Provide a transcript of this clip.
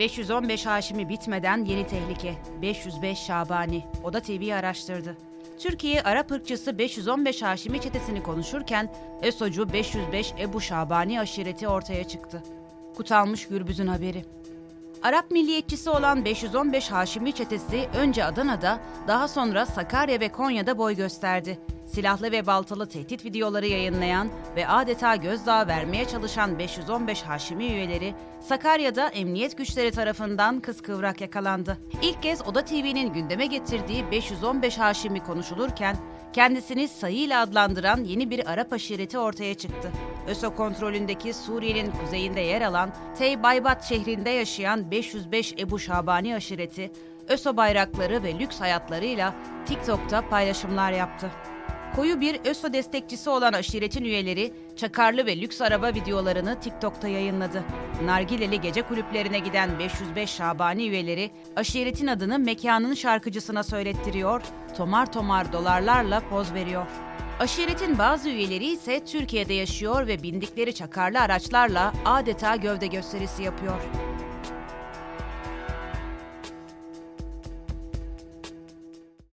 515 Haşimi bitmeden yeni tehlike. 505 Şabani. Oda TV'yi araştırdı. Türkiye Arap ırkçısı 515 Haşimi çetesini konuşurken ESO'cu 505 Ebu Şabani aşireti ortaya çıktı. Kutalmış Gürbüz'ün haberi. Arap milliyetçisi olan 515 Haşimi çetesi önce Adana'da, daha sonra Sakarya ve Konya'da boy gösterdi. Silahlı ve baltalı tehdit videoları yayınlayan ve adeta gözdağı vermeye çalışan 515 Haşimi üyeleri Sakarya'da emniyet güçleri tarafından kıskıvrak yakalandı. İlk kez Oda TV'nin gündeme getirdiği 515 Haşimi konuşulurken kendisini sayıyla adlandıran yeni bir Arap aşireti ortaya çıktı. ÖSO kontrolündeki Suriye'nin kuzeyinde yer alan Tey Baybat şehrinde yaşayan 505 Ebu Şabani aşireti, ÖSO bayrakları ve lüks hayatlarıyla TikTok'ta paylaşımlar yaptı. Koyu bir ÖSO destekçisi olan aşiretin üyeleri çakarlı ve lüks araba videolarını TikTok'ta yayınladı. Nargileli gece kulüplerine giden 505 Şabani üyeleri aşiretin adını mekanın şarkıcısına söylettiriyor, tomar tomar dolarlarla poz veriyor. Aşiretin bazı üyeleri ise Türkiye'de yaşıyor ve bindikleri çakarlı araçlarla adeta gövde gösterisi yapıyor.